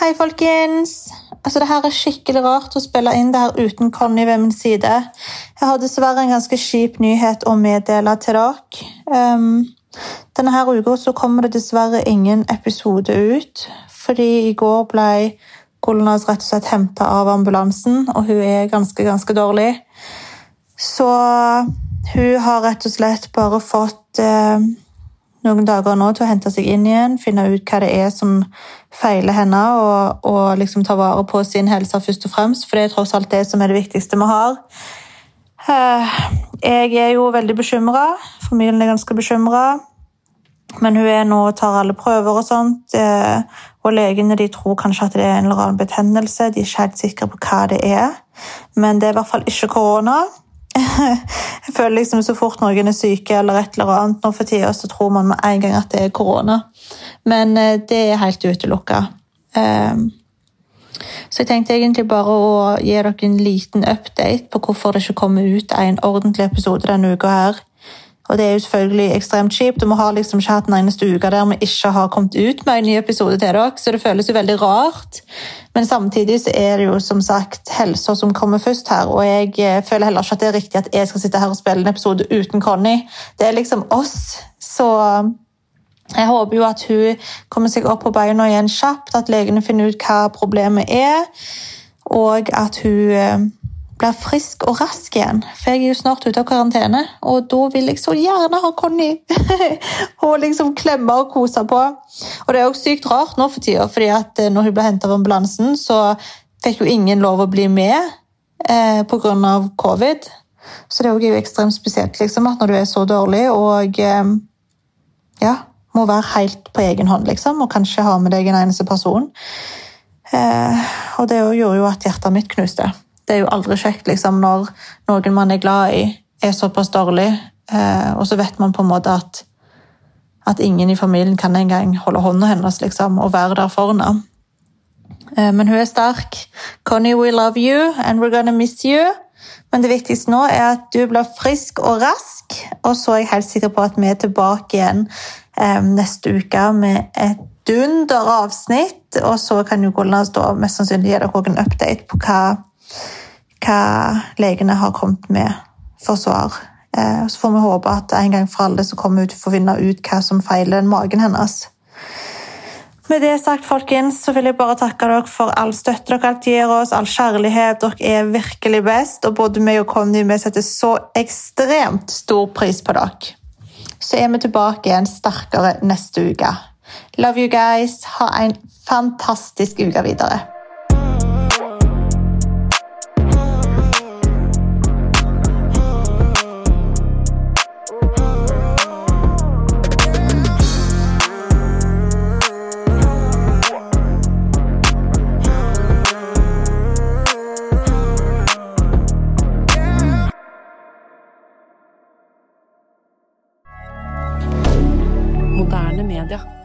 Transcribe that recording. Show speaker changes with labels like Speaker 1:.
Speaker 1: Hei, folkens! Altså, det her er skikkelig rart å spille inn det her uten Conny ved min side. Jeg har dessverre en ganske kjip nyhet å meddele til dere. Um, denne her uka kommer det dessverre ingen episode ut, fordi i går ble Golnas rett og slett henta av ambulansen, og hun er ganske, ganske dårlig. Så hun har rett og slett bare fått uh, noen dager nå til å hente seg inn igjen, finne ut hva det er som feiler henne, og, og liksom ta vare på sin helse først og fremst, for det er tross alt det som er det viktigste vi har. Eh, jeg er jo veldig bekymra. Familien er ganske bekymra. Men hun er nå og tar alle prøver og sånt. Eh, og legene de tror kanskje at det er en eller annen betennelse. De er ikke helt sikre på hva det er. Men det er i hvert fall ikke korona. Jeg føler liksom Så fort noen er syke eller et eller annet nå for tida, så tror man med en gang at det er korona. Men eh, det er helt utelukka. Ehm, så jeg tenkte egentlig bare å gi dere en liten update på hvorfor det ikke kommer ut en ordentlig episode denne uka her. Og det er jo selvfølgelig ekstremt kjipt. Vi har liksom ikke hatt en eneste uke der vi ikke har kommet ut med en ny episode til dere, så det føles jo veldig rart. Men samtidig så er det jo som sagt helsa som kommer først her, og jeg eh, føler heller ikke at det er riktig at jeg skal sitte her og spille en episode uten Conny. Det er liksom oss, så jeg håper jo at hun kommer seg opp på beina igjen kjapt, at legene finner ut hva problemet er, og at hun eh, blir frisk og rask igjen. For jeg er jo snart ute av karantene, og da vil jeg så gjerne ha Conny. og liksom klemme og kose på. Og det er jo sykt rart nå for tida, fordi at eh, når hun ble henta av ambulansen, så fikk jo ingen lov å bli med eh, pga. covid. Så det er jo ekstremt spesielt liksom, at når du er så dårlig og eh, ja, må være helt på egen hånd, liksom, og kanskje ha med deg en eneste person. Eh, og det gjorde jo at hjertet mitt knuste det er jo aldri kjekt liksom, når noen man er glad i, er såpass dårlig, eh, og så vet man på en måte at, at ingen i familien kan engang holde hånda hennes liksom, og være der for henne. Eh, men hun er sterk. Connie, we love you, and we're gonna miss you. Men det viktigste nå er at du blir frisk og rask, og så er jeg helt sikker på at vi er tilbake igjen eh, neste uke med et dunder avsnitt. Og så kan jo Golnas mest sannsynlig gi dere en update på hva hva legene har kommet med for svar. Eh, så får vi håpe at en gang for alle så kommer hun til å få finne ut hva som feiler magen hennes. Med det sagt, folkens, så vil jeg bare takke dere for all støtte dere alltid gir oss, all kjærlighet. Dere er virkelig best, og både meg og Conny vi setter så ekstremt stor pris på dere. Så er vi tilbake igjen sterkere neste uke. Love you guys. Ha en fantastisk uke videre. media.